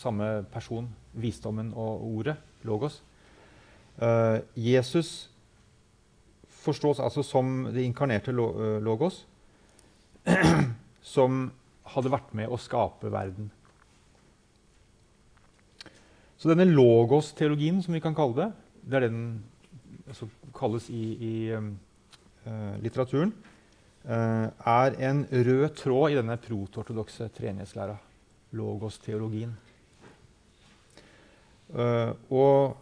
samme person, visdommen og ordet, logos. Uh, Jesus forstås altså som det inkarnerte uh, logos, som hadde vært med å skape verden. Så denne logos-teologien, som vi kan kalle det, det er den som kalles i, i uh, litteraturen, er en rød tråd i denne protortodokse treenighetslæra, logos-teologien. Og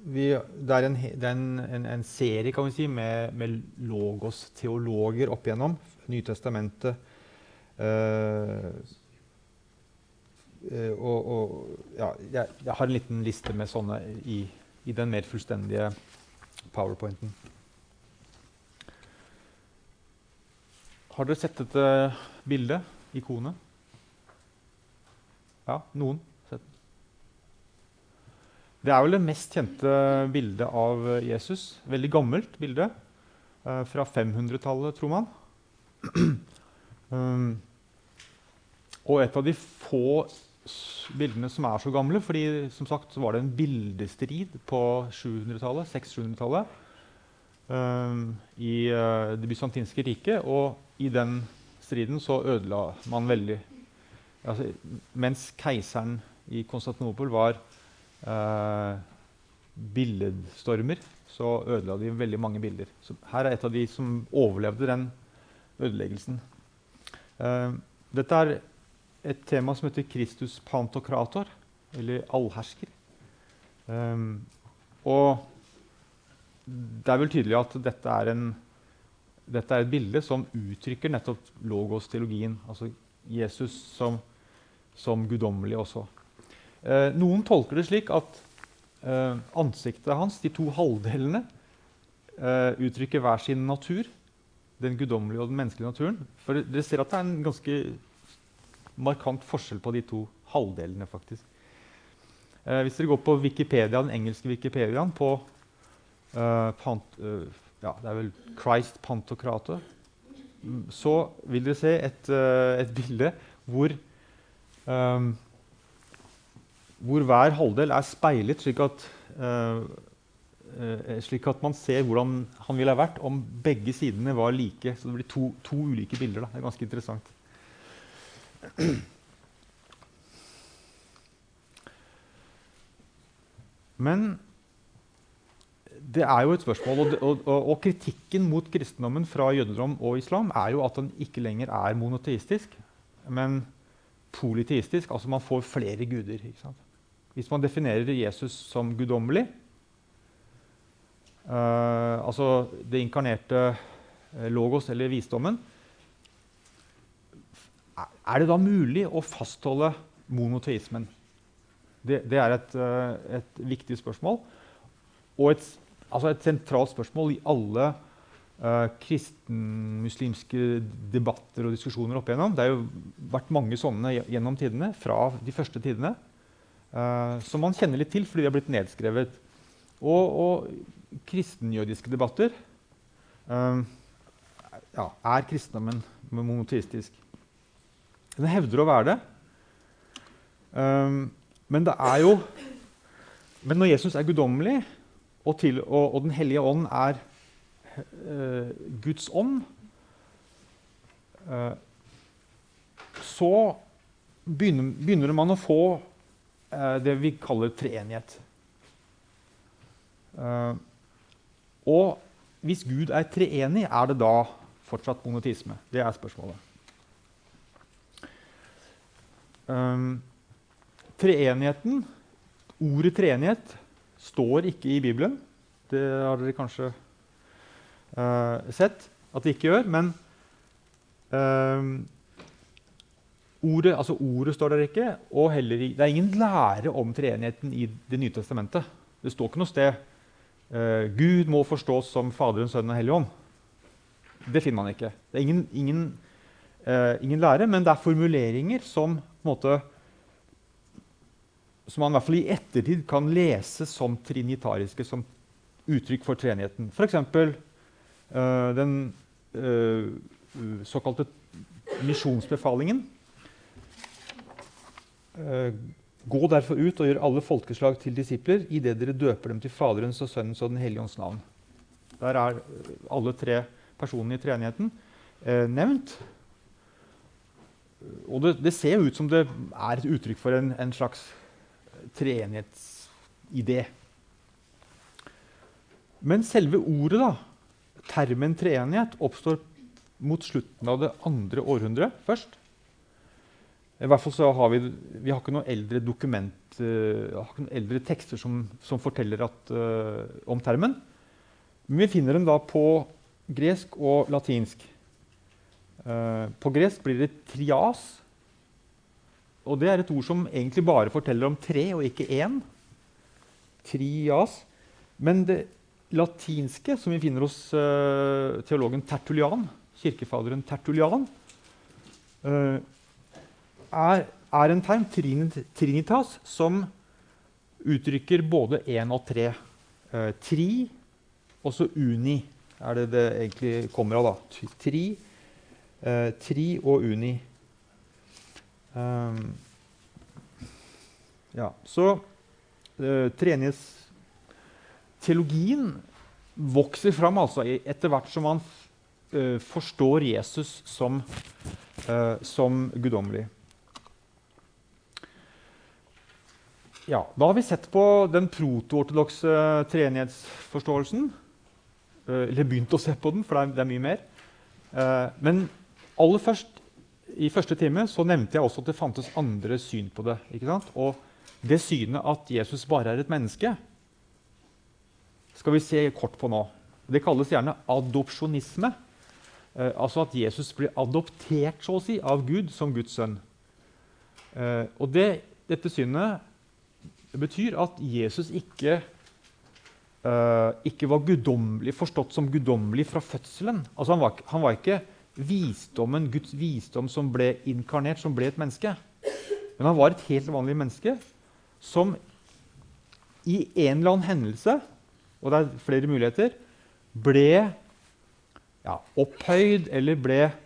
vi, det er, en, det er en, en, en, serie kan vi si, med, med logos-teologer opp igjennom. Nytestamentet. Uh, og, og ja, jeg, jeg, har en liten liste med sånne i, i den mer fullstendige powerpointen. Har dere sett dette bildet? Ikonet? Ja, noen? Det er vel det mest kjente bildet av Jesus. Veldig gammelt bilde. Eh, fra 500-tallet, tror man. um, og et av de få bildene som er så gamle, fordi som sagt var det en bildestrid på 700-tallet, 600-700-tallet um, i uh, det bysantinske riket. Og i den striden så ødela man veldig altså, Mens keiseren i Konstantinopel var eh, billedstormer, så ødela de veldig mange bilder. Så her er et av de som overlevde den ødeleggelsen. Eh, dette er et tema som heter Kristus pantokrator, eller allhersker. Eh, og det er vel tydelig at dette er, en, dette er et bilde som uttrykker nettopp logos-teologien, altså Jesus som, som guddommelig også. Eh, noen tolker det slik at eh, ansiktet hans, de to halvdelene, eh, uttrykker hver sin natur. Den guddommelige og den menneskelige naturen. For dere ser at det er en ganske markant forskjell på de to halvdelene. faktisk. Eh, hvis dere går på Wikipedia, den engelske Wikipediaen på eh, pant, eh, ja, det er vel Christ Pantokrate, så vil dere se et, et bilde hvor hvor hver halvdel er speilet, slik at, uh, uh, slik at, man ser hvordan han ville ha vært om begge sidene var like. Så det blir to, to ulike bilder. Da. Det er ganske interessant. Men det er jo et spørsmål, og, og, og, kritikken mot kristendommen fra jødedom og islam er jo at den ikke lenger er monoteistisk, men polyteistisk. Altså man får flere guder. ikke sant? Hvis man definerer Jesus som guddommelig, uh, altså det inkarnerte uh, logos eller visdommen, er det da mulig å fastholde monoteismen? Det, det er et, uh, et, viktig spørsmål. Og et, altså et, sentralt spørsmål i alle kristenmuslimske debatter og diskusjoner opp igjennom. Det har jo vært mange sånne gjennom tidene, fra de første tidene. Uh, som man kjenner litt til fordi de har blitt nedskrevet. Og, og kristenjødiske debatter uh, ja, Er kristendommen monoteistisk? Den hevder å være det. Um, men det er jo Men når Jesus er guddommelig, og, og, og, Den hellige ånd er uh, Guds ånd, så begynner, begynner man å få Eh, det vi kaller treenighet. Eh, og hvis Gud er treenig, er det da fortsatt monotisme? Det er spørsmålet. Um, treenigheten, ordet treenighet, står ikke i Bibelen. Det har dere kanskje uh, sett at det ikke gjør. Men um, Ordet, altså ordet står der ikke, og heller, det er ingen lære om treenigheten i Det nye testamentet. Det står ikke noe sted uh, Gud må forstås som Faderen, Sønnen og Hellig Ånd. Det finner man ikke. Det er ingen, ingen, uh, ingen lære, men det er formuleringer som, måte, som man i hvert fall i ettertid kan lese som trinitariske, som uttrykk for treenigheten. F.eks. Uh, den uh, såkalte misjonsbefalingen eh, Gå derfor ut og gjør alle folkeslag til disipler idet dere døper dem til Faderens og Sønnens og Den hellige ånds navn. Der er alle tre personene i treenigheten eh, nevnt. Og det, det, ser ut som det er et uttrykk for en, en slags treenighetsidé. Men selve ordet, da, termen treenighet, oppstår mot slutten av det andre århundret først. I hvert fall så har Vi vi har ikke noen eldre dokument, uh, har ikke noen eldre tekster som, som forteller at, uh, om termen. Men vi finner den da på gresk og latinsk. Uh, på gresk blir det trias. Og det er et ord som egentlig bare forteller om tre og ikke én. Trias. Men det latinske, som vi finner hos teologen Tertulian, kirkefaderen Tertulian, er, er en term, trinitas, som uttrykker både én og tre. Eh, tri, også uni er det det egentlig kommer av. da. Tri, eh, tri og uni. Um, ja, så eh, Teologien vokser fram altså, etter hvert som man eh, forstår Jesus som, eh, som guddommelig. Ja, Da har vi sett på den protoortodokse treenighetsforståelsen. Eh, eller begynt å se på den, for det er, det er mye mer. Eh, men aller først, i første time så nevnte jeg også at det fantes andre syn på det. ikke sant? Og det synet at Jesus bare er et menneske, skal vi se kort på nå. Det kalles gjerne adopsjonisme. Eh, altså at Jesus blir adoptert så å si, av Gud som Guds sønn. og det, dette synet det betyr at Jesus ikke, uh, ikke var guddommelig, forstått som guddommelig fra fødselen. Altså han, var, han var ikke visdommen, Guds visdom som ble inkarnert, som ble et menneske. Men han var et helt vanlig menneske som i en eller annen hendelse, og det er flere muligheter, ble ja, opphøyd eller ble uh,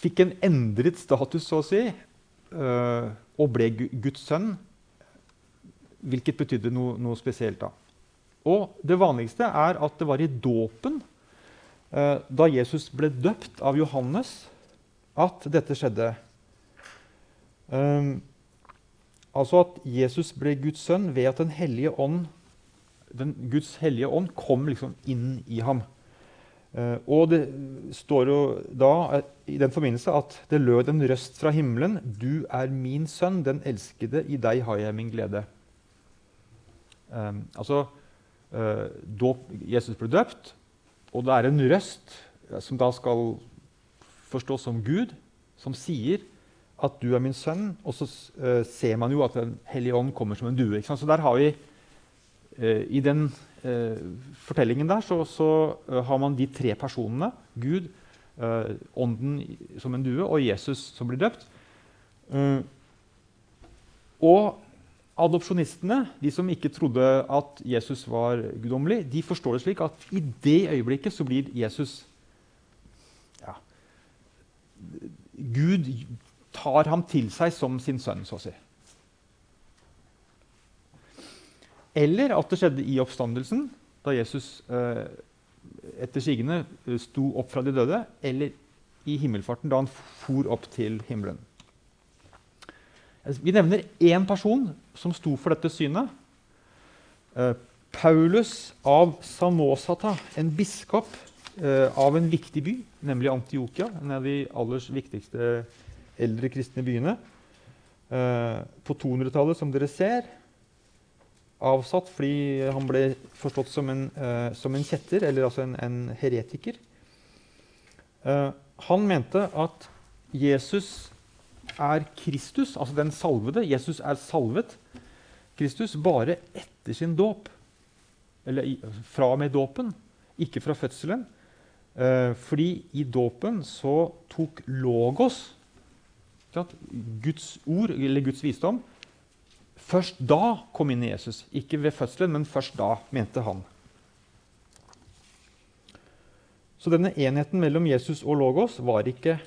Fikk en endret status, så å si. Uh, og ble Guds sønn, hvilket betydde noe, noe, spesielt. da. Og Det vanligste er at det var i dåpen, eh, da Jesus ble døpt av Johannes, at dette skjedde. Um, altså at Jesus ble Guds sønn ved at Den hellige ånd, den Guds hellige ånd kom liksom inn i ham. Uh, og det står jo da uh, i den forbindelse at det lød en røst fra himmelen. Du er min sønn, den elskede. I deg har jeg min glede. Um, altså uh, dåp, Jesus ble døpt, og det er en røst som da skal forstås som Gud, som sier at du er min sønn. Og så ser man jo at Den hellige ånd kommer som en due. Så der har vi i den eh, fortellingen der så, så uh, har man de tre personene. Gud, uh, Ånden som en due og Jesus som blir døpt. Og adopsjonistene, de som ikke trodde at Jesus var guddommelig, de forstår det slik at i det øyeblikket så blir Jesus ja, Gud tar ham til seg som sin sønn, så å si. Eller at det skjedde i oppstandelsen, da Jesus eh, etter sigende eh, sto opp fra de døde, eller i himmelfarten, da han for opp til himmelen. Vi nevner én person som sto for dette synet. Eh, Paulus av Samosata, en biskop eh, av en viktig by, nemlig Antiokia. En av de aller viktigste eldre kristne byene. På 200-tallet, som dere ser avsatt fordi han ble forstått som en, uh, som en kjetter, eller altså en, en heretiker. Uh, han mente at Jesus er Kristus, altså den salvede. Jesus er salvet Kristus bare etter sin dåp. Eller fra og med dåpen, ikke fra fødselen. Uh, fordi i dåpen så tok logos, Guds ord eller Guds visdom, Først da kom inn Jesus. Ikke ved fødselen, men først da, mente han. Så denne enheten mellom Jesus og Logos var ikke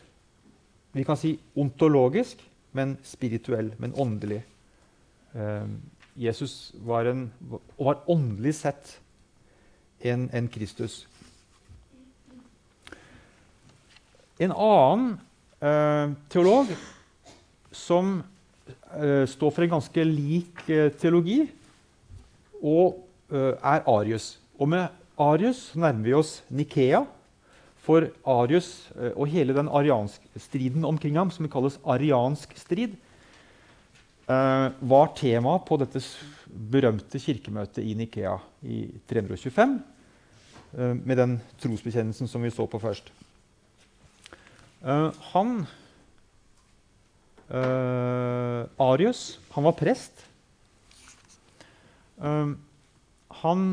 vi kan si ontologisk, men spirituell, men åndelig. Eh, Jesus var, en, var åndelig sett en, en Kristus. En annen eh, teolog som står for en ganske lik eh, teologi, og eh, er Arius. Og med Arius nærmer vi oss Nikea. For Arius eh, og hele den striden omkring ham, som kalles ariansk strid, eh, var tema på dette berømte kirkemøtet i Nikea i 325, med den trosbekjennelsen som vi så på først. Han uh, Arius, han var prest. Uh, han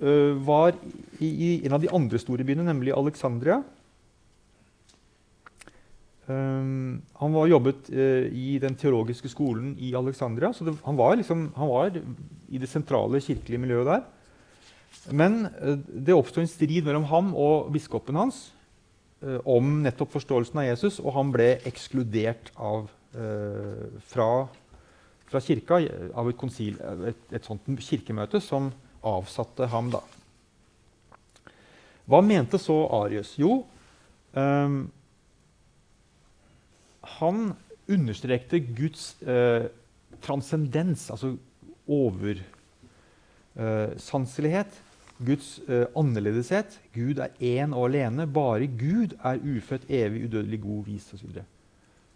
var i, i, en av de andre store byene, nemlig Alexandria. han var jobbet i den teologiske skolen i Alexandria, så det, han, var liksom, han var i det sentrale kirkelige miljøet der. Men det oppsto en strid mellom ham og biskopen hans om nettopp forståelsen av Jesus, og han ble ekskludert av, eh, fra, fra, kirka av et, konsil, et, et, sånt kirkemøte som avsatte ham. da. Hva mente så Arius? Jo, eh, han understrekte Guds eh, transcendens, altså oversanselighet. Eh, Guds uh, annerledeshet. Gud er én og alene. Bare Gud er ufødt, evig, udødelig, god, vis osv.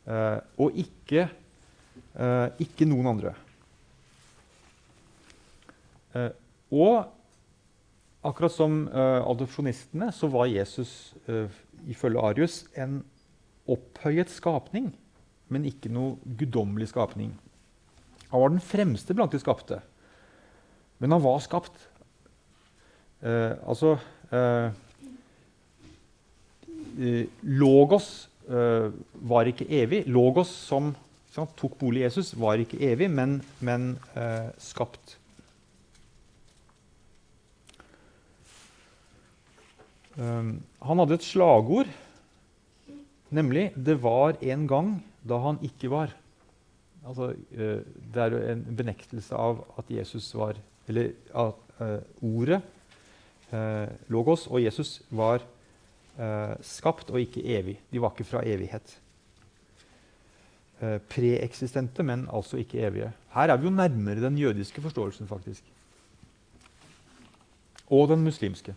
Uh, og ikke, uh, ikke noen andre. Uh, og akkurat som adopsjonistene så var Jesus ifølge Arius en opphøyet skapning, men ikke noe guddommelig skapning. Han var den fremste blant de skapte, men han var skapt. Eh, altså eh, eh, Logos eh, var ikke evig. Logos som sant, tok bolig i Jesus, var ikke evig, men, men eh, skapt. Um, han hadde et slagord, nemlig 'Det var en gang da han ikke var'. Altså, uh, det er en benektelse av at Jesus var Eller at uh, ordet uh, Logos og Jesus var eh, skapt og ikke evig. De var ikke fra evighet. Eh, preeksistente, men altså ikke evige. Her er vi jo nærmere den jødiske forståelsen, faktisk. Og den muslimske.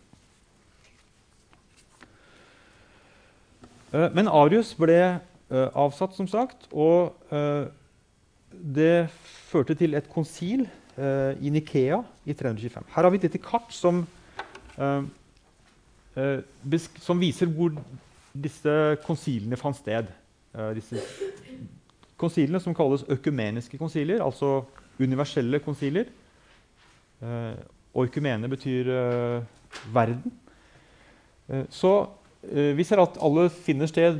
Eh, men Arius ble eh, avsatt, som sagt, og eh, det førte til et konsil i Nikea i 325. Her har vi et lite kart som Eh, eh, som viser hvor disse konsilene fant sted. Eh, disse konsilene som kalles økumeniske konsiler, altså universelle konsiler. og økumene betyr verden. så vi ser at alle finner sted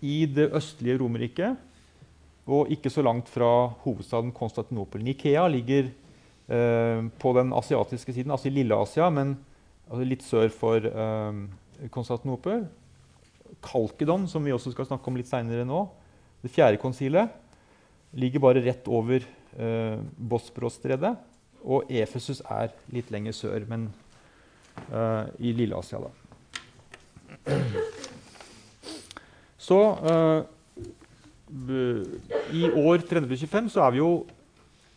i det østlige Romerriket og ikke så langt fra hovedstaden Konstantinopel. Nikea ligger eh, på den asiatiske siden, altså i Lille-Asia, men litt sør for eh, Konstantinopel. Kalkedon, som vi også skal snakke om litt seinere nå, det fjerde konsilet, ligger bare rett over eh, Bosporosstredet. Og Efesus er litt lenger sør, men eh, i Lille-Asia, da. Så eh, i år 325 så er vi jo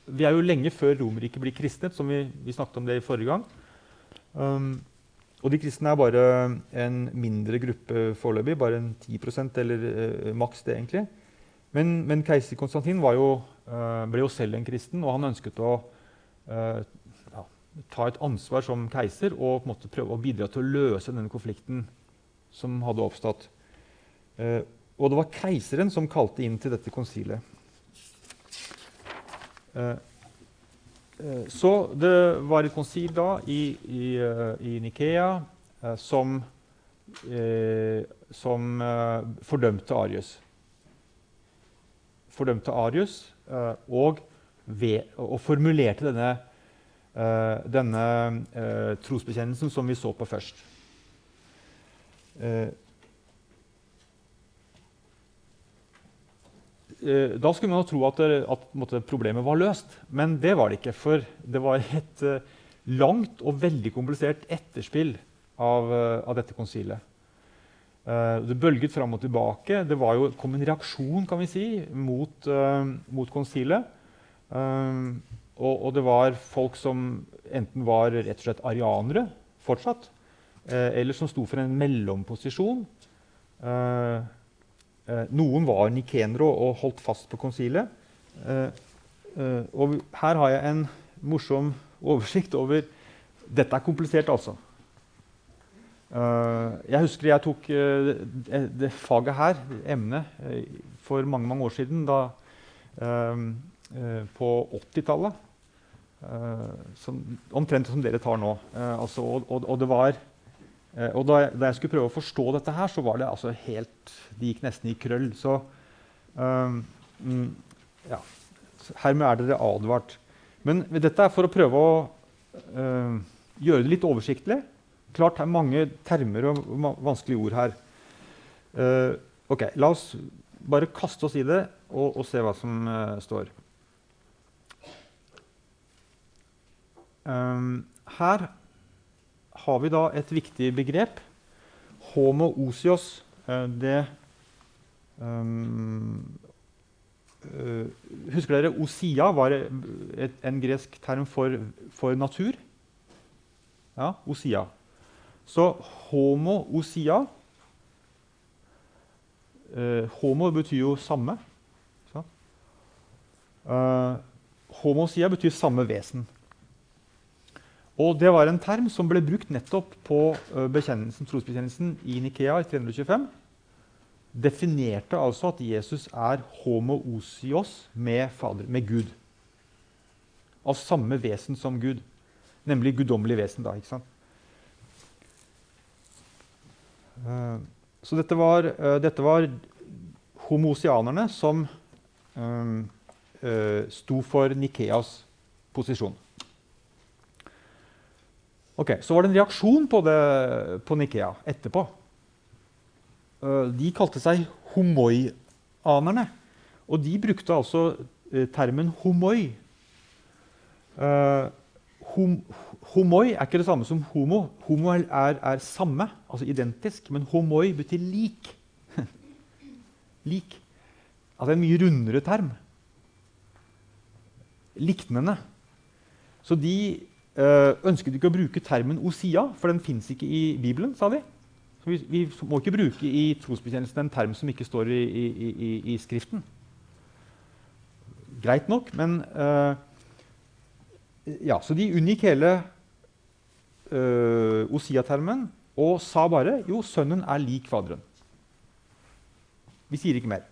vi er jo lenge før Romerriket blir kristnet, som vi, vi snakket om det i forrige gang. Um, og de kristne er bare en mindre gruppe foreløpig. Bare en 10% eller uh, maks det, egentlig. Men, men keiser Konstantin jo, uh, ble jo selv en kristen, og han ønsket å uh, ja, ta et ansvar som keiser og på en måte prøve å bidra til å løse denne konflikten som hadde oppstått. og det var keiseren som kalte inn til dette konsilet. Eh, så det var et konsil da i, i, eh, i Nikea eh, som, som fordømte Arius. Fordømte Arius og, ved, og formulerte denne, denne trosbekjennelsen som vi så på først. Da skulle man jo tro at, at måtte, problemet var løst, men det var det ikke. For det var et eh, langt og veldig komplisert etterspill av, eh, av dette konsilet. Uh, det bølget fram og tilbake. Det var jo, kom en reaksjon kan vi si, mot, uh, mot konsilet. Uh, og, og, det var folk som enten var rett og slett arianere fortsatt, eller som sto for en mellomposisjon. Noen var nikenere og holdt fast på konsilet. og her har jeg en morsom oversikt over Dette er komplisert, altså. Jeg husker jeg tok det, det, faget her, emnet, for mange mange år siden. Da, på 80-tallet. omtrent som dere tar nå. Altså, og, og, og, det var og da jeg, da jeg, skulle prøve å forstå dette, her, så var det altså helt Det gikk nesten i krøll. Så um, ja. Hermed er dere advart. Men dette er for å prøve å gjøre det litt oversiktlig. Klart det er mange termer og vanskelige ord her. Uh, ok, La oss bare kaste oss i det og, og se hva som uh, står. Um, her har vi da et viktig begrep. Homo osios. Uh, det um, Husker dere osia var et, en gresk term for, for natur? Ja, osia. Så homo osia eh, Homo betyr jo samme. Eh, homo osia betyr samme vesen. Og Det var en term som ble brukt nettopp på bekjennelsen, trosbekjennelsen i Nikea i 325. Definerte altså at Jesus er homo osios med, fader, med Gud. Av samme vesen som Gud. Nemlig guddommelig vesen. da, ikke sant? Eh, så dette var, eh, dette var homosianerne som sto for Nikeas posisjon. Ok, Så var det en reaksjon på, det, på Nikea etterpå. de kalte seg homoianerne. Og de brukte altså termen homoi. Hom, homoi er ikke det samme som homo. Homo er, er samme, altså identisk. Men homoi betyr lik. lik. Altså en mye rundere term. Liknende. Så de ønsket ikke å bruke termen osia, for den fins ikke i Bibelen. sa de. Så vi, vi, må ikke bruke i trosbekjennelsen en term som ikke står i, i, i, i Skriften. Greit nok, men uh, ja, Så de unngikk hele uh, Osia-termen og sa bare jo, sønnen er lik Faderen. Vi sier ikke mer.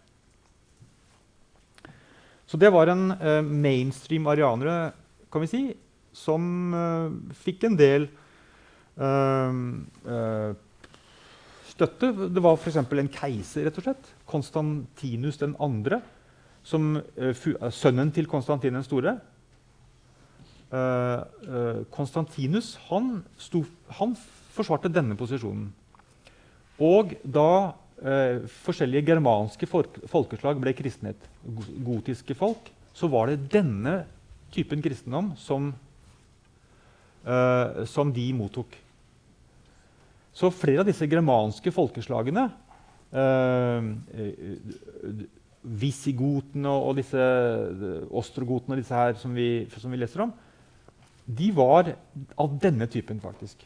Så det var en uh, mainstream arianere kan vi si, som uh, fikk en del støtte. Det var f.eks. en keiser, rett og slett. Konstantinus 2., som, sønnen til Konstantin den store Konstantinus han, sto, han, forsvarte denne posisjonen. Og da uh, forskjellige germanske folk, folkeslag ble kristnet, gotiske folk, så var det denne typen kristendom som, uh, som de mottok. Så flere av disse germanske folkeslagene Visigotene og, disse ostrogotene og disse her som vi, som vi leser om, de var av denne typen, faktisk.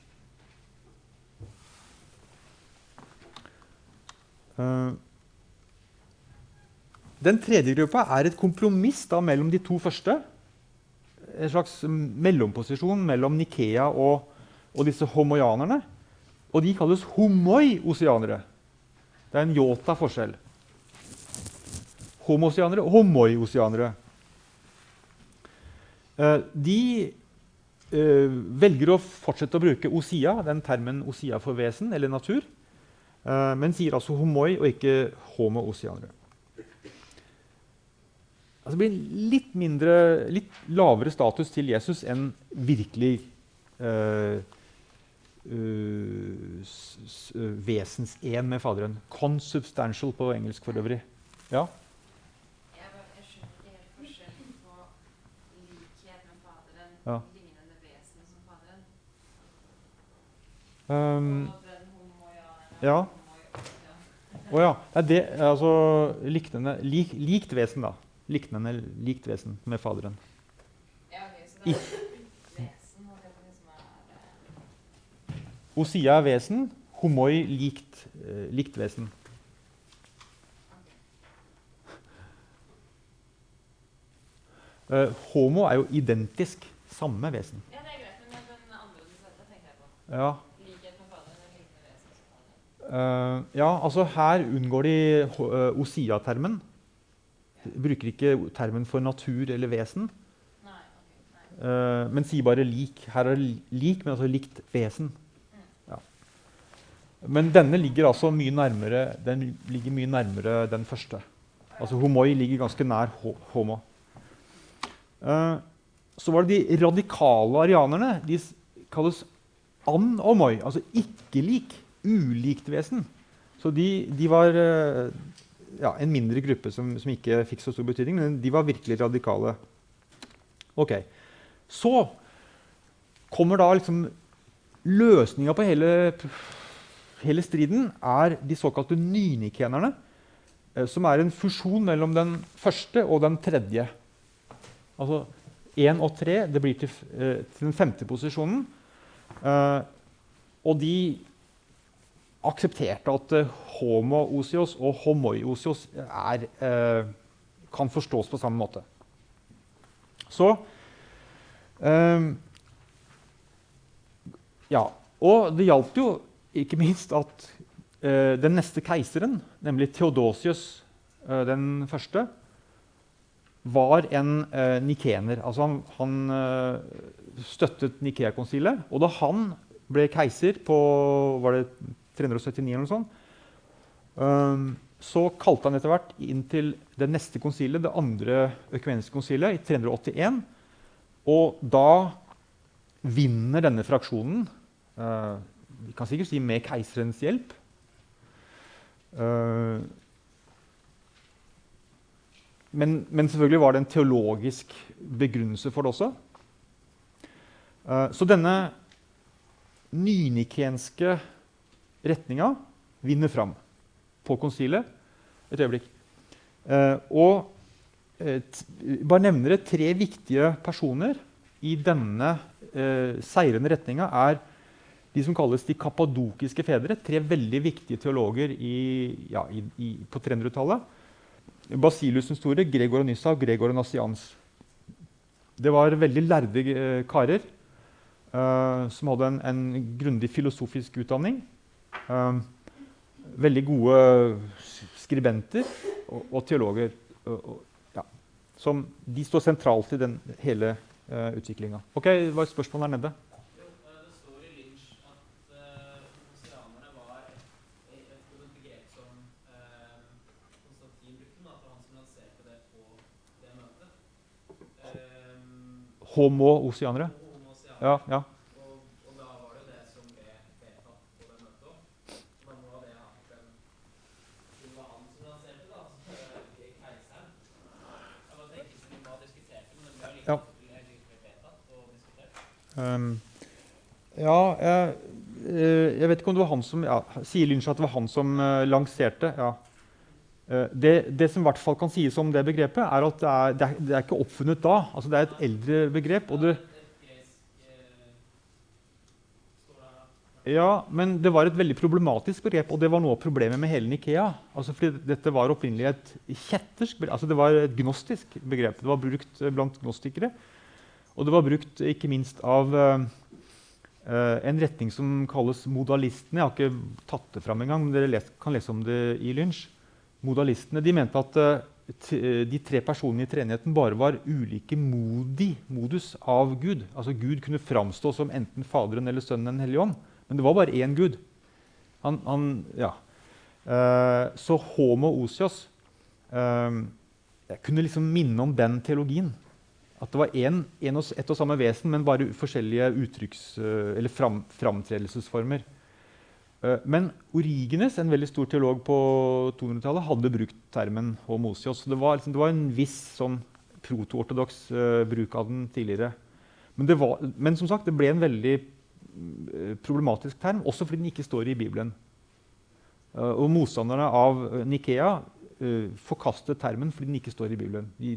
Uh, den tredje gruppa er et kompromiss da, mellom de to første. En slags mellomposisjon mellom Nikea og, og disse homoianerne. Og de kalles homoi-oseanere. Det er en yota-forskjell. Homosianere og homoi-oseanere. Uh, de uh, velger å fortsette å bruke osia, den termen osia for vesen eller natur, uh, men sier altså homoi og ikke homo osianere altså blir litt, mindre, litt lavere status til Jesus enn virkelig eh, eh, uh, uh, eh, vesens-én med Faderen. Consubstantial på engelsk for øvrig. Ja? Ja. Um, ja. Å oh, ja. Det, altså, liknende, lik, likt vesen, da. Liknende likt vesen med Faderen. Ja, okay, så det er vesen som er eh, Osia er vesen, homoi likt, eh, likt vesen. Uh, homo er jo identisk samme vesen. Ja, det er greit, men den andre du sendte, tenker jeg på. Ja. Eh, ja, altså her unngår de uh, Osia-termen. Bruker ikke termen for natur eller vesen, Nei, ok, nei. eh, men sier bare lik. Her er det lik, men altså likt vesen. Ja. Men denne ligger altså mye nærmere, den ligger mye nærmere den første. Altså homoi ligger ganske nær homo. Uh, så var det de radikale arianerne. De kalles an-homoi, altså ikke-lik, ulikt vesen. Så de, de var eh, ja, en mindre gruppe som, som ikke fikk så stor betydning, men de var virkelig radikale. Ok. Så kommer da liksom Løsninga på hele, hele striden er de såkalte nynikenerne, eh, som er en fusjon mellom den første og den tredje. Altså én og tre det blir til, eh, til den femte posisjonen. Eh, og de aksepterte at eh, homo-osios og homoi-osios eh, kan forstås på samme måte. Så eh, Ja. Og det hjalp jo ikke minst at den neste keiseren, nemlig Theodosius den første, var en nikener. Altså han, han støttet Nikea-konsilet. Og da han ble keiser på var det 379 eller noe sånt, Um, så kalte han etter hvert inn til det neste konsilet, det andre økumeniske konsilet, i 381. Og da vinner denne fraksjonen, uh, vi kan sikkert si med keiserens hjelp uh, men, men selvfølgelig var det en teologisk begrunnelse for det også. Uh, så denne nynikenske retninga vinner fram på konsilet. Et øyeblikk. Eh, og eh, bare nevner det tre viktige personer i denne eh, seirende retninga er de som kalles de kappadokiske fedre. Tre veldig viktige teologer i, ja, i, i, på 300-tallet. Basilius den store, Gregor og Nyssa og Gregor og Nassians. Det var veldig lærde eh, karer eh, som hadde en, en grundig filosofisk utdanning. Eh, veldig gode skribenter og, og teologer. Og, ja, som, de står sentralt i den hele uh, utviklinga. Ok, hva er spørsmålet der nede? Eh, det eh, var et, et, et som eh, Konstantin brukte, men at det var han som lanserte det på det møtet. Eh, Homo-oseanere? homo-oseanere. Ja, ja. Og, og da var det jo det som ble vedtatt på det møtet òg. Da må det ha vært en Det var han som lanserte det, altså eh, keiseren. Jeg bare tenker siden hva diskuterte, men det ble jo Ja. Um, ja, jeg, eh, jeg vet ikke om det var han som ja, Sier Lynch at det var han som uh, lanserte? Ja. Uh, det, det som i hvert fall kan sies om det begrepet, er at det er, det er, det er ikke oppfunnet da. Altså, det er et eldre begrep. og det Et gresk eh, står det Ja, men det var et veldig problematisk begrep, og det var noe av problemet med hele Nikea. Altså fordi dette var opprinnelig et kjettersk begrep, altså det var et gnostisk begrep. Det var brukt eh, blant gnostikere, og det var brukt ikke minst av eh, eh, en retning som kalles modalistene. Jeg har ikke tatt det fram engang, men dere les, kan lese om det i Lynch. Modalistene de mente at uh, de tre personene i treenigheten bare var ulike modi, modus av Gud. Altså Gud kunne framstå som enten Faderen eller Sønnen Den hellige ånd. Men det var bare én Gud. Han, han, ja. Uh, så homo osios uh, Jeg kunne liksom minne om den teologien. At det var en, en og, ett og samme vesen, men bare forskjellige uttrykks- uh, eller fram, framtredelsesformer. Men Origenes, en veldig stor teolog på 200-tallet, hadde brukt termen homosios. Så det var, liksom, det var en viss sånn proto-ortodoks bruk av den tidligere. Men, var, men som sagt, det ble en veldig problematisk term, også fordi den ikke står i Bibelen. Eh, og motstanderne av eh, Nikea eh, forkastet termen fordi den ikke står i Bibelen. De,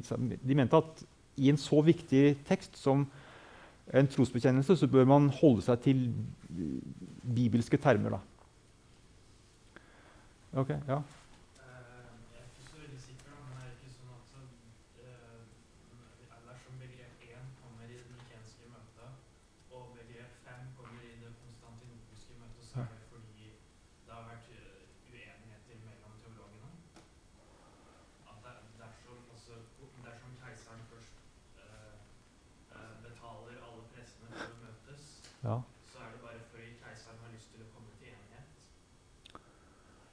de mente at i en så viktig tekst som en trosbekjennelse, så bør man holde seg til eh, bibelske termer. Da. Okay, ja. Eh, Jeg er ikke så veldig sikker, da, men er det ikke sånn at eh, dersom begrep 1 kommer i det nikenske møtet, og begrep 5 kommer i det konstantinopelske møtet, så er det fordi det har vært eh, uenigheter mellom teologene? At det, dersom, altså, dersom keiseren først eh, eh, betaler alle prestene for å møtes, ja. så er det bare fordi keiseren har lyst til å komme til enighet? ja Jeg eh, tror det var sånn at Konstantinopel bare, bare tok på seg kristne tegn fordi han mente at han hadde sett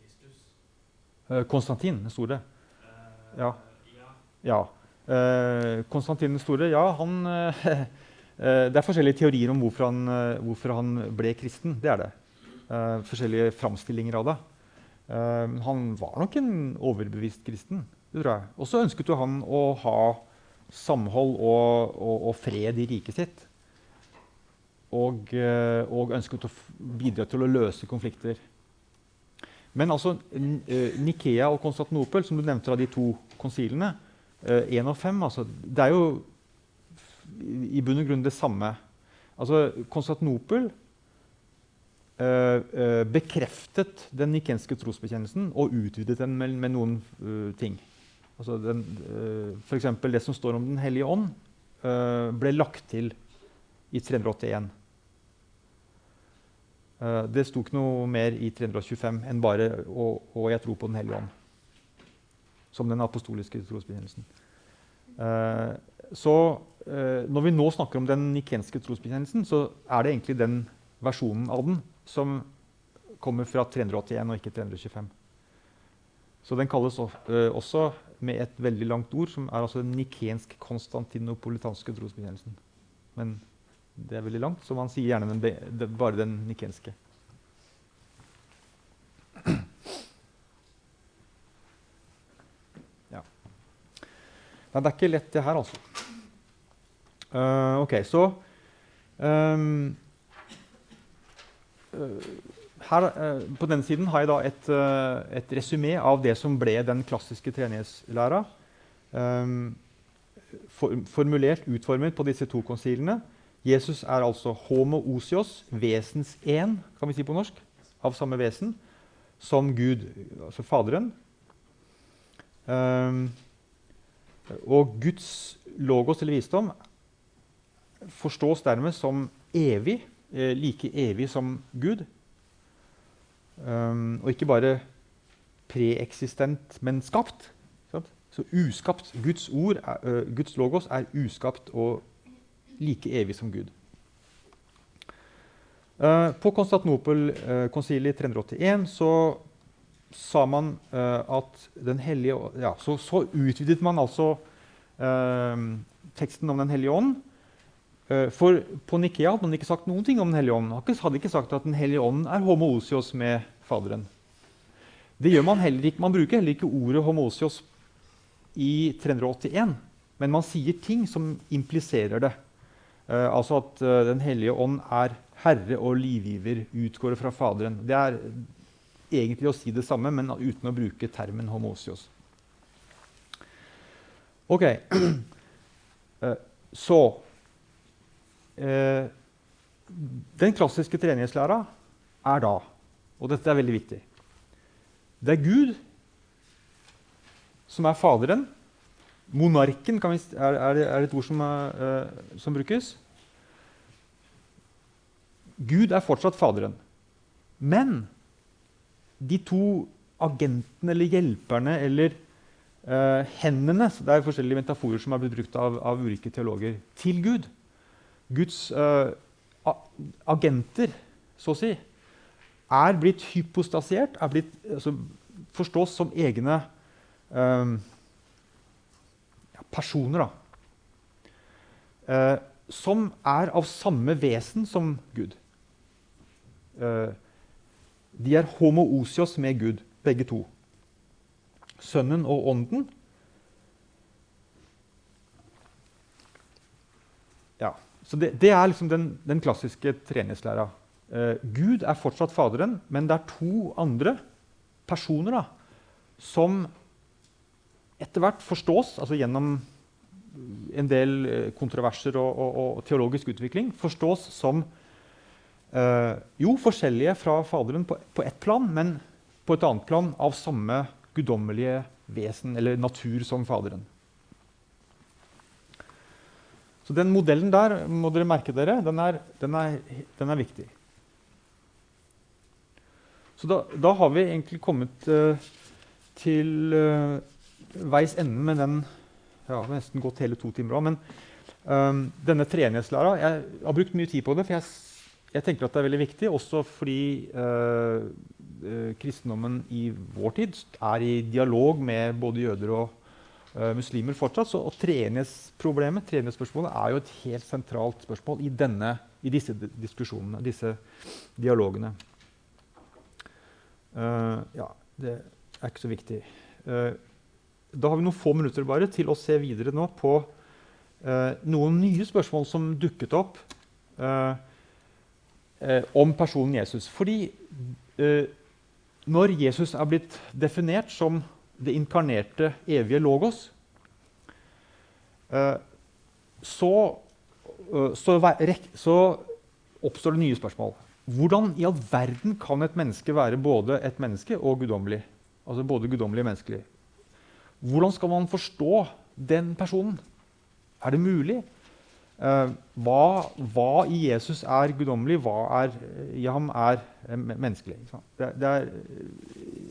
Kristus. uh, Konstantin den store. Eh, Ja. ja. Ja. Konstantin den store, ja, han Det er forskjellige teorier om hvorfor han, hvorfor han ble kristen. Det er det. Forskjellige framstillinger av det. Han var nok en overbevist kristen. det tror jeg. Og så ønsket jo han å ha samhold og, og, og fred i riket sitt. Og, eh, og ønsket å bidra til å løse konflikter. Men altså, eh, Nikea og Konstantinopel, som du nevnte av de to konsilene, én og fem, altså, det er jo i bunn og grunn det samme. Altså, Konstantinopel eh, eh, bekreftet den nikenske trosbekjennelsen og utvidet den med, med noen uh, ting. Altså den, uh, F.eks. det som står om Den hellige ånd, eh, ble lagt til i 381. Eh, det sto ikke noe mer i 325 enn bare å, og 'jeg tror på Den hellige ånd'. Som den apostoliske trosbekjennelsen. Eh, så eh, når vi nå snakker om den nikenske trosbekjennelsen, så er det egentlig den versjonen av den som kommer fra 381 og ikke 325. Så den kalles eh, også med et veldig langt ord, som er altså den nikensk-konstantinopolitanske trosbekjennelsen. Men det er veldig langt, så man sier gjerne den, bare den nikenske. Ja. Nei, det er ikke lett, det her, altså. Uh, ok, så um, eh, her, eh, På denne siden har jeg da et, uh, et resymé av det som ble den klassiske treenighetslæra. Um, for, formulert, utformet på disse to konsilene. Jesus er altså homo osios, vesens én, kan vi si på norsk, av samme vesen, som Gud, altså Faderen. Um, og Guds logos eller visdom forstås dermed som evig, eh, like evig som Gud. Um, og ikke bare preeksistent, men skapt. Sant? Så uskapt. Guds ord, er, uh, Guds logos, er uskapt og like evig som Gud. Uh, på Konstantinopel-konsiliet i 381 så sa man uh, at Den hellige ja, så, så utvidet man altså uh, teksten om Den hellige ånd. Uh, for på Nikea hadde man ikke sagt noen ting om Den hellige ånd. Man hadde ikke- sagt at Den hellige ånd er homoosios med Faderen. Det gjør Man heller ikke. Man bruker heller ikke ordet homoosios i 381, men man sier ting som impliserer det. Uh, altså at uh, Den hellige ånd er herre og livgiver, utgår fra Faderen. Det er egentlig å si det samme, men uten å bruke termen homoosios. Ok. Uh, så eh, Den klassiske treningslæra er da, og dette er veldig viktig Det er Gud som er Faderen. Monarken vi, er, er, et ord som, er, eh, som brukes. Gud er fortsatt Faderen. Men de to agentene eller hjelperne eller uh, hendene Det er forskjellige metaforer som er blitt brukt av, av ulike teologer til Gud. Guds uh, agenter, så å si, er blitt hypostasert, er blitt, altså, forstås som egne ja, personer. Eh, som er av samme vesen som Gud. Uh, de er homoosios med Gud, begge to. Sønnen og Ånden. Ja, så Det, det er liksom den, den klassiske treenighetslæra. Eh, Gud er fortsatt Faderen, men det er to andre personer da, som etter hvert forstås, altså gjennom en del eh, kontroverser og, og, og teologisk utvikling, forstås som eh, jo forskjellige fra Faderen på, på ett plan, men på et annet plan av samme guddommelige vesen eller natur som Faderen. Så den modellen der må dere merke dere, den er, den er, den er viktig. Så da, da, har vi egentlig kommet uh, til uh, veis ende med den ja, Vi har nesten gått hele to timer òg. Men um, denne treenighetslæra Jeg har brukt mye tid på det, for jeg, jeg, tenker at det er veldig viktig. Også fordi uh, kristendommen i vår tid er i dialog med både jøder og uh, muslimer fortsatt. Så, og treenighetsproblemet, treenighetsspørsmålet, er jo et helt sentralt spørsmål i, denne, i disse diskusjonene, disse dialogene. Uh, ja, det er ikke så viktig. Uh, da har vi noen få minutter bare til å se videre nå på noen nye spørsmål som dukket opp om personen Jesus. Fordi når Jesus er blitt definert som det inkarnerte, evige logos, så, så, så oppstår det nye spørsmål. Hvordan i all verden kan et menneske være både et menneske og guddommelig? Altså både guddommelig og menneskelig. Hvordan skal man forstå den personen? Er det mulig? Uh, hva, hva, i Jesus er guddommelig, hva er, i ham er menneskelig? Det, det, er,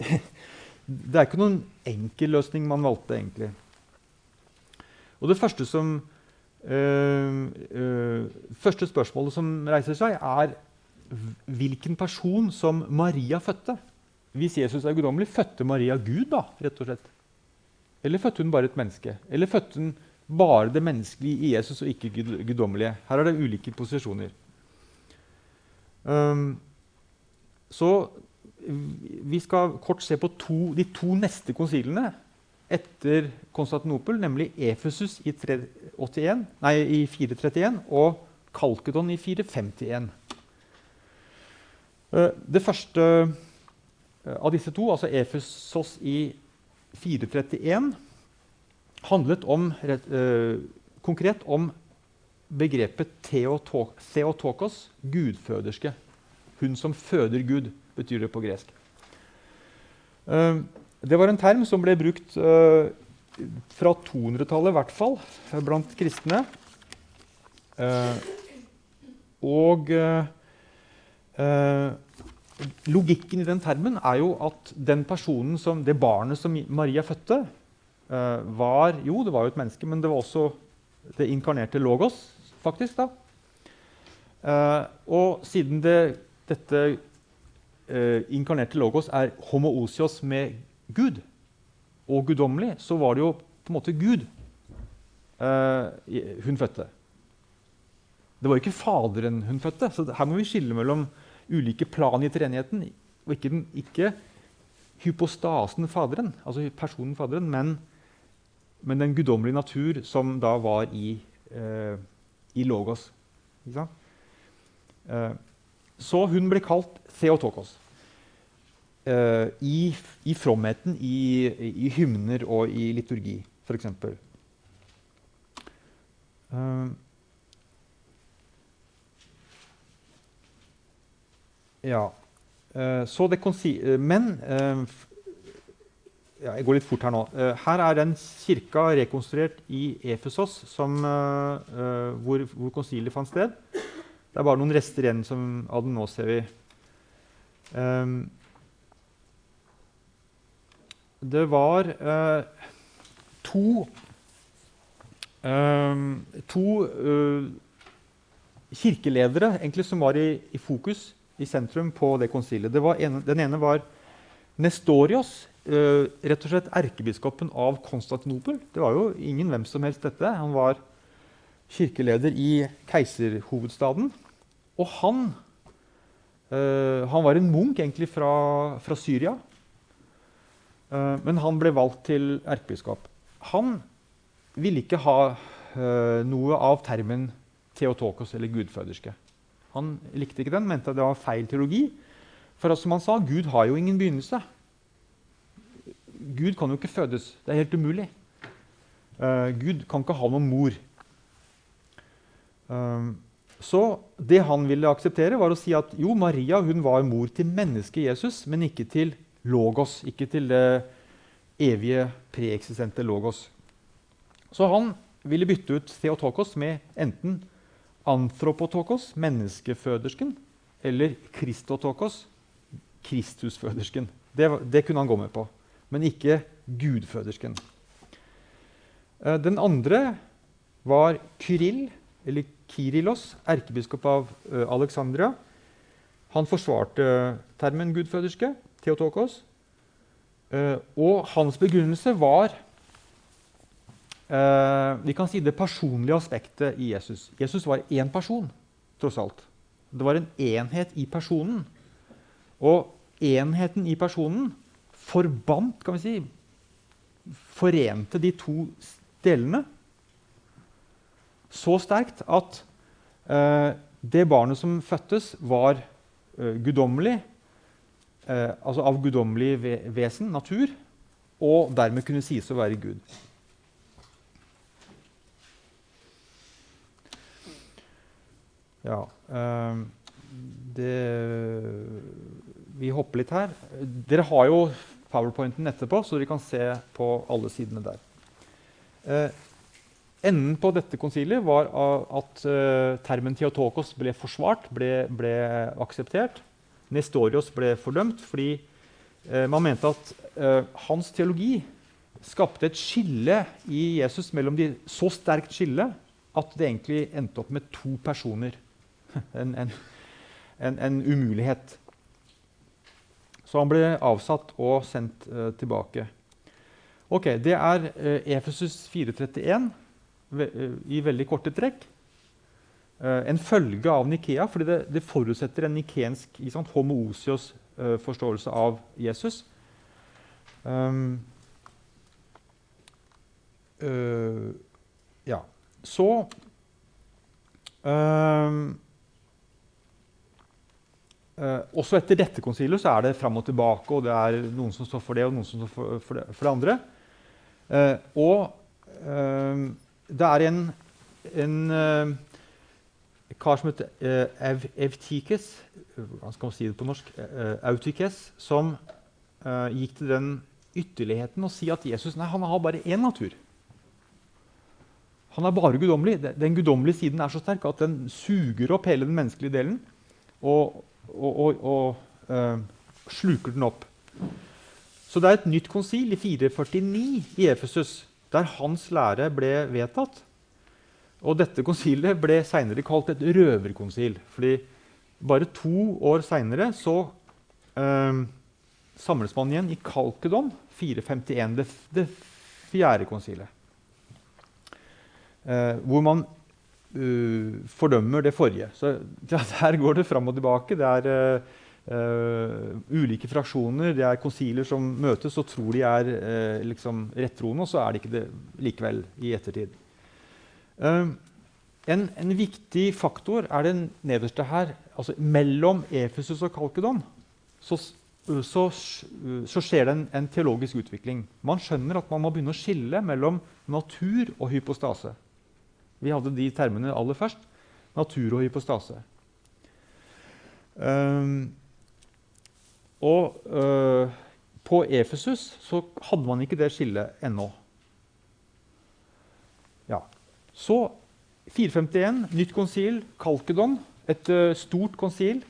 det, er, ikke noen enkel løsning man valgte, egentlig. Og det første, som, uh, første spørsmålet som reiser seg, er hvilken person som Maria fødte. Hvis Jesus er guddommelig, fødte Maria Gud, da, rett og slett? Eller fødte hun bare et menneske? Eller fødte hun bare det menneskelige i Jesus og ikke guddommelige? Her er det ulike posisjoner. Um, så vi skal kort se på to, de to neste konsilene etter Konstantinopel, nemlig Efesus i, 381, nei, i 431 og Kalkedon i 451. Eh, det første eh, av disse to, altså Efesos i 431, handlet om, eh, konkret om begrepet theotokos, gudføderske. Hun som føder Gud, betyr det på gresk. Det var en term som ble brukt fra 200-tallet i hvert fall, blant kristne. Og Eh, logikken i den termen er jo at den personen som, det barnet som Maria fødte, eh, var Jo, det var jo et menneske, men det var også det inkarnerte logos, faktisk. da. Eh, og siden det, dette eh, inkarnerte logos er homoosios med Gud og guddommelig, så var det jo på en måte Gud eh, hun fødte. Det var jo ikke Faderen hun fødte. så her må vi skille mellom ulike plan i treenigheten. Og ikke, den, ikke hypostasen Faderen, altså personen Faderen, men, men den guddommelige natur som da var i, eh, i Logos. Eh, så hun ble kalt Theotokos. Eh, i, i, fromheten, i, i, hymner og i liturgi, f.eks. Uh, Ja. Uh, så det uh, Men ja, Jeg går litt fort her nå. her er den kirka rekonstruert i Efesos som, hvor, hvor konsilet fant sted. Det er bare noen rester igjen som, av den nå, ser vi. Um, det var to eh, to kirkeledere egentlig, som var i, i fokus i sentrum på det konsilet. den ene var Nestorios, uh, rett og slett erkebiskopen av Konstantinopel. Det var jo ingen hvem som helst dette. Han var kirkeleder i keiserhovedstaden. Og han, uh, han var en munk egentlig fra, fra Syria. Eh, men han ble valgt til erkebiskop. Han ville ikke ha eh, noe av termen Theotokos eller gudføderske. Han likte ikke den, mente at det var feil teologi. For som han sa, Gud har jo ingen begynnelse. Gud kan jo ikke fødes. Det er helt umulig. Uh, Gud kan ikke ha noen mor. Uh, så det han ville akseptere, var å si at jo, Maria hun var mor til mennesket Jesus, men ikke til logos. Ikke til det evige, preeksistente logos. Så han ville bytte ut Theotokos med enten anthropotokos, menneskefødersken, eller Kristotokos, Kristusfødersken. Det, det kunne han gå med på, men ikke gudfødersken. Eh, Den andre var Kyrill, eller Kirillos, erkebiskop av eh, Alexandria. Han forsvarte termen gudføderske, Theotokos. Eh, Og hans begrunnelse var eh, vi kan si det personlige aspektet i Jesus. Jesus var én person, tross alt. Det var en enhet i personen. Og enheten i personen forbandt, kan vi si, forente de to delene så sterkt at uh, det barnet som fødtes, var uh, guddommelig, eh, altså av guddommelig ve vesen, natur, og dermed kunne sies å være Gud. Ja eh, det, Vi hopper litt her. Dere har jo powerpointen etterpå, så dere kan se på alle sidene der. Eh, enden på dette konsiliet var at eh, termen Theotokos ble forsvart, ble, ble akseptert. Nestorios ble fordømt fordi eh, man mente at eh, hans teologi skapte et skille i Jesus mellom de så sterkt skille at det egentlig endte opp med to personer. En, en, en, en umulighet. Så han ble avsatt og sendt eh, tilbake. Ok, Det er eh, Efesus 431 ve eh, i veldig korte trekk. Eh, en følge av Nikea, fordi det, det forutsetter en nikensk sant, homoosios eh, forståelse av Jesus. Um, uh, ja. Så um, Uh, også etter dette konsilet så er det fram og tilbake, og det er noen som står for det, og noen som står for, for, det, for det, andre. Uh, og uh, det er en, en kar som het eh, Ev Evtikes Hvordan skal man si det på norsk? Eh, Autikes, som gikk til den ytterligheten å si at Jesus nei, han har bare én natur. Han er bare guddommelig. Den guddommelige siden er så sterk at den suger opp hele den menneskelige delen. og og, og, og uh, sluker den opp. Så det er et nytt konsil i 449 i Efesus, der hans lære ble vedtatt. Og dette konsilet ble senere kalt et røverkonsil. fordi bare to år seinere så eh, samles man igjen i Kalkedon 451, det, det fjerde konsilet. Eh, hvor man uh, fordømmer det forrige. Så ja, Der går det fram og tilbake. Det er uh, ulike fraksjoner, det er konsiler som møtes og tror de er uh, liksom rettroende, og så er det ikke det likevel i ettertid. En, en, viktig faktor er den nederste her. altså Mellom Efesus og Kalkedon så, så, så skjer det en, en, teologisk utvikling. Man skjønner at man må begynne å skille mellom natur og hypostase. Vi hadde de termene aller først. Natur og hypostase. Um, og uh, på Efesus så hadde man ikke det skillet ennå. Så 451, nytt konsil, Kalkedon. Et uh, stort konsil.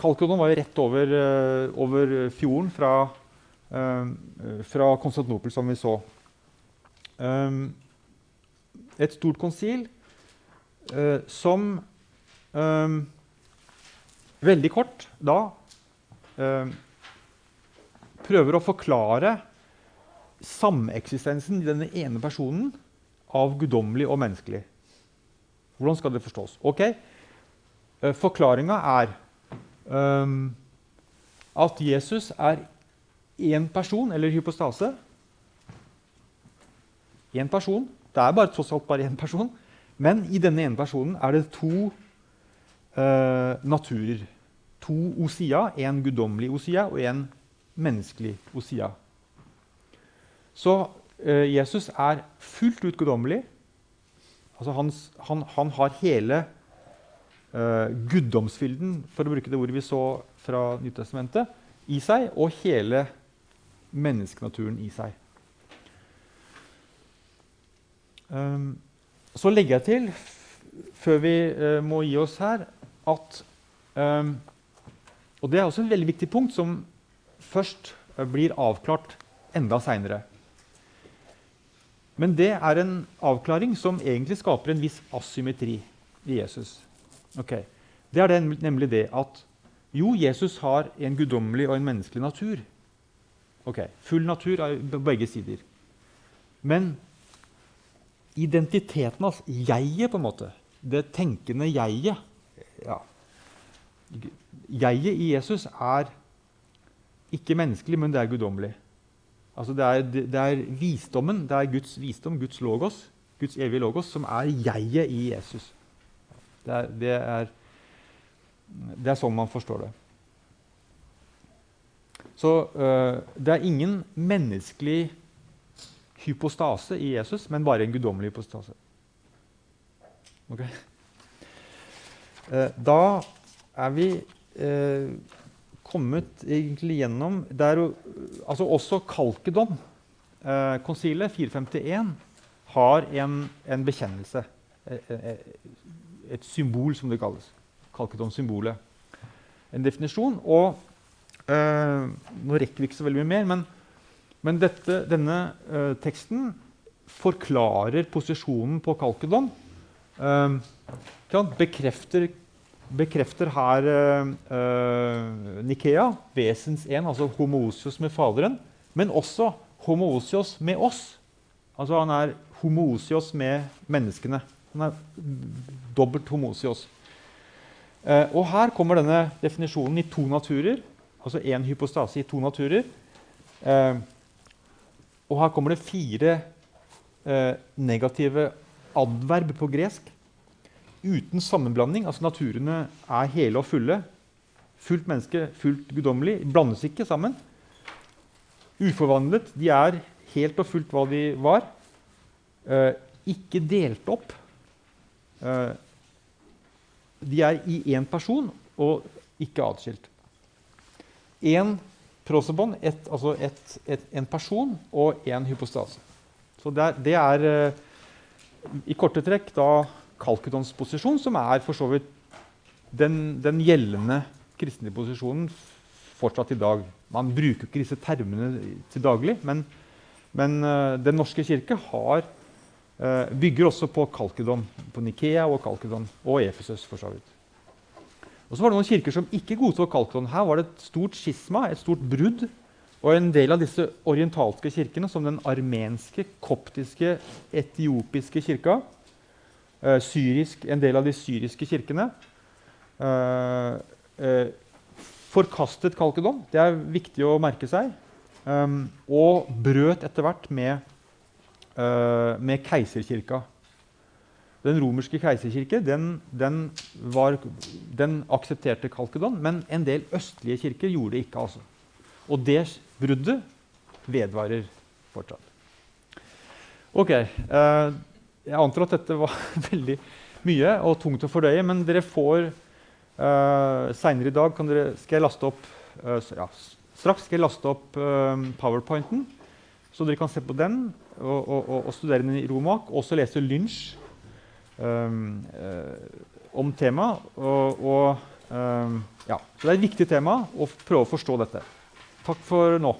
Kalkedon var jo rett over, uh, over fjorden fra, fra Konstantinopel, som vi så. Um, et stort konsil som um, veldig kort da eh, prøver å forklare sameksistensen i denne ene personen av guddommelig og menneskelig. Hvordan skal det forstås? Ok, eh, Forklaringa er um, at Jesus er én person, eller hypostase. Én person. Det er bare, tross alt bare én person. Men i denne ene personen er det to uh, naturer. To osia. En guddommelig osia og en menneskelig osia. Så Jesus er fullt ut guddommelig. Altså han, han, han, har hele uh, guddomsfylden, for å bruke det ordet vi så fra Nyttestamentet, i seg, og hele menneskenaturen i seg. Um, så legger jeg til, før vi uh, må gi oss her, at um, Og det er også et veldig viktig punkt som først uh, blir avklart enda seinere. Men det er en avklaring som egentlig skaper en viss asymmetri i Jesus. Okay. Det er den, nemlig det at jo, Jesus har en guddommelig og en menneskelig natur. Ok, Full natur på begge sider. Men identiteten hans, jeget, på en måte, det tenkende jeget ja. Jeget i Jesus er ikke menneskelig, men det er guddommelig. Altså det, er, det er visdommen, det er Guds visdom, Guds logos, Guds evige logos, som er jeget i Jesus. Det er, det er, det er sånn man forstår det. Så uh, det er ingen menneskelig hypostase i Jesus, men bare en guddommelig hypostase. Okay. Uh, da er vi uh, kommet egentlig gjennom der, altså Også Kalkedon, konsilet 451, har en, en bekjennelse. Et, et, symbol, som det kalles. Kalkedon-symbolet. En definisjon. og eh, nå rekker vi ikke så veldig mye mer, men, men dette, denne eh, teksten forklarer posisjonen på Kalkedon. Bekrefter, bekrefter, her Nikea, vesens en, altså homoosios med Faderen, men også homoosios med oss. Altså han er homoosios med menneskene. Han er dobbelt homoosios. og her kommer denne definisjonen i to naturer altså én hypostase i to naturer. Uh, og her kommer det fire eh, negative adverb på gresk. Uten sammenblanding. Altså naturene er hele og fulle. Fullt menneske, fullt guddommelig. Blandes ikke sammen. Uforvandlet. De er helt og fullt hva de var. Eh, ikke delt opp. Eh, de er i én person og ikke atskilt én prosebånd, altså et, et, en person og én hypostase. Så det er, det er uh, i korte trekk da Kalkudons posisjon, som er for så vidt den, den gjeldende kristne posisjonen fortsatt i dag. Man bruker ikke disse termene til daglig, men, men uh, Den norske kirke har, uh, bygger også på Kalkedon, på Nikea og Kalkedon, og Efesus. for så vidt. Og så var det noen kirker som ikke godtok Kalkedon. Her var det et stort skisma, et stort brudd. Og en del av disse orientalske kirkene, som den armenske, koptiske, etiopiske kirka, syrisk, en del av de syriske kirkene, eh, eh, forkastet Kalkedon. Det er viktig å merke seg. Um, og brøt etter hvert med, uh, med keiserkirka. Den romerske keiserkirke den, den, var, den, aksepterte Kalkedon, men en del østlige kirker gjorde det ikke. altså. Og det bruddet vedvarer fortsatt. Ok. Eh, jeg antar at dette var veldig mye og tungt å fordøye, men dere får uh, Seinere i dag dere, skal jeg laste opp uh, ja, Straks skal jeg laste opp uh, powerpointen, så dere kan se på den og, og, og, og studere den i Romak. Også lese Lynch um, om temaet. Og um, ja, så det er et viktig tema å prøve å forstå dette. Takk for nå.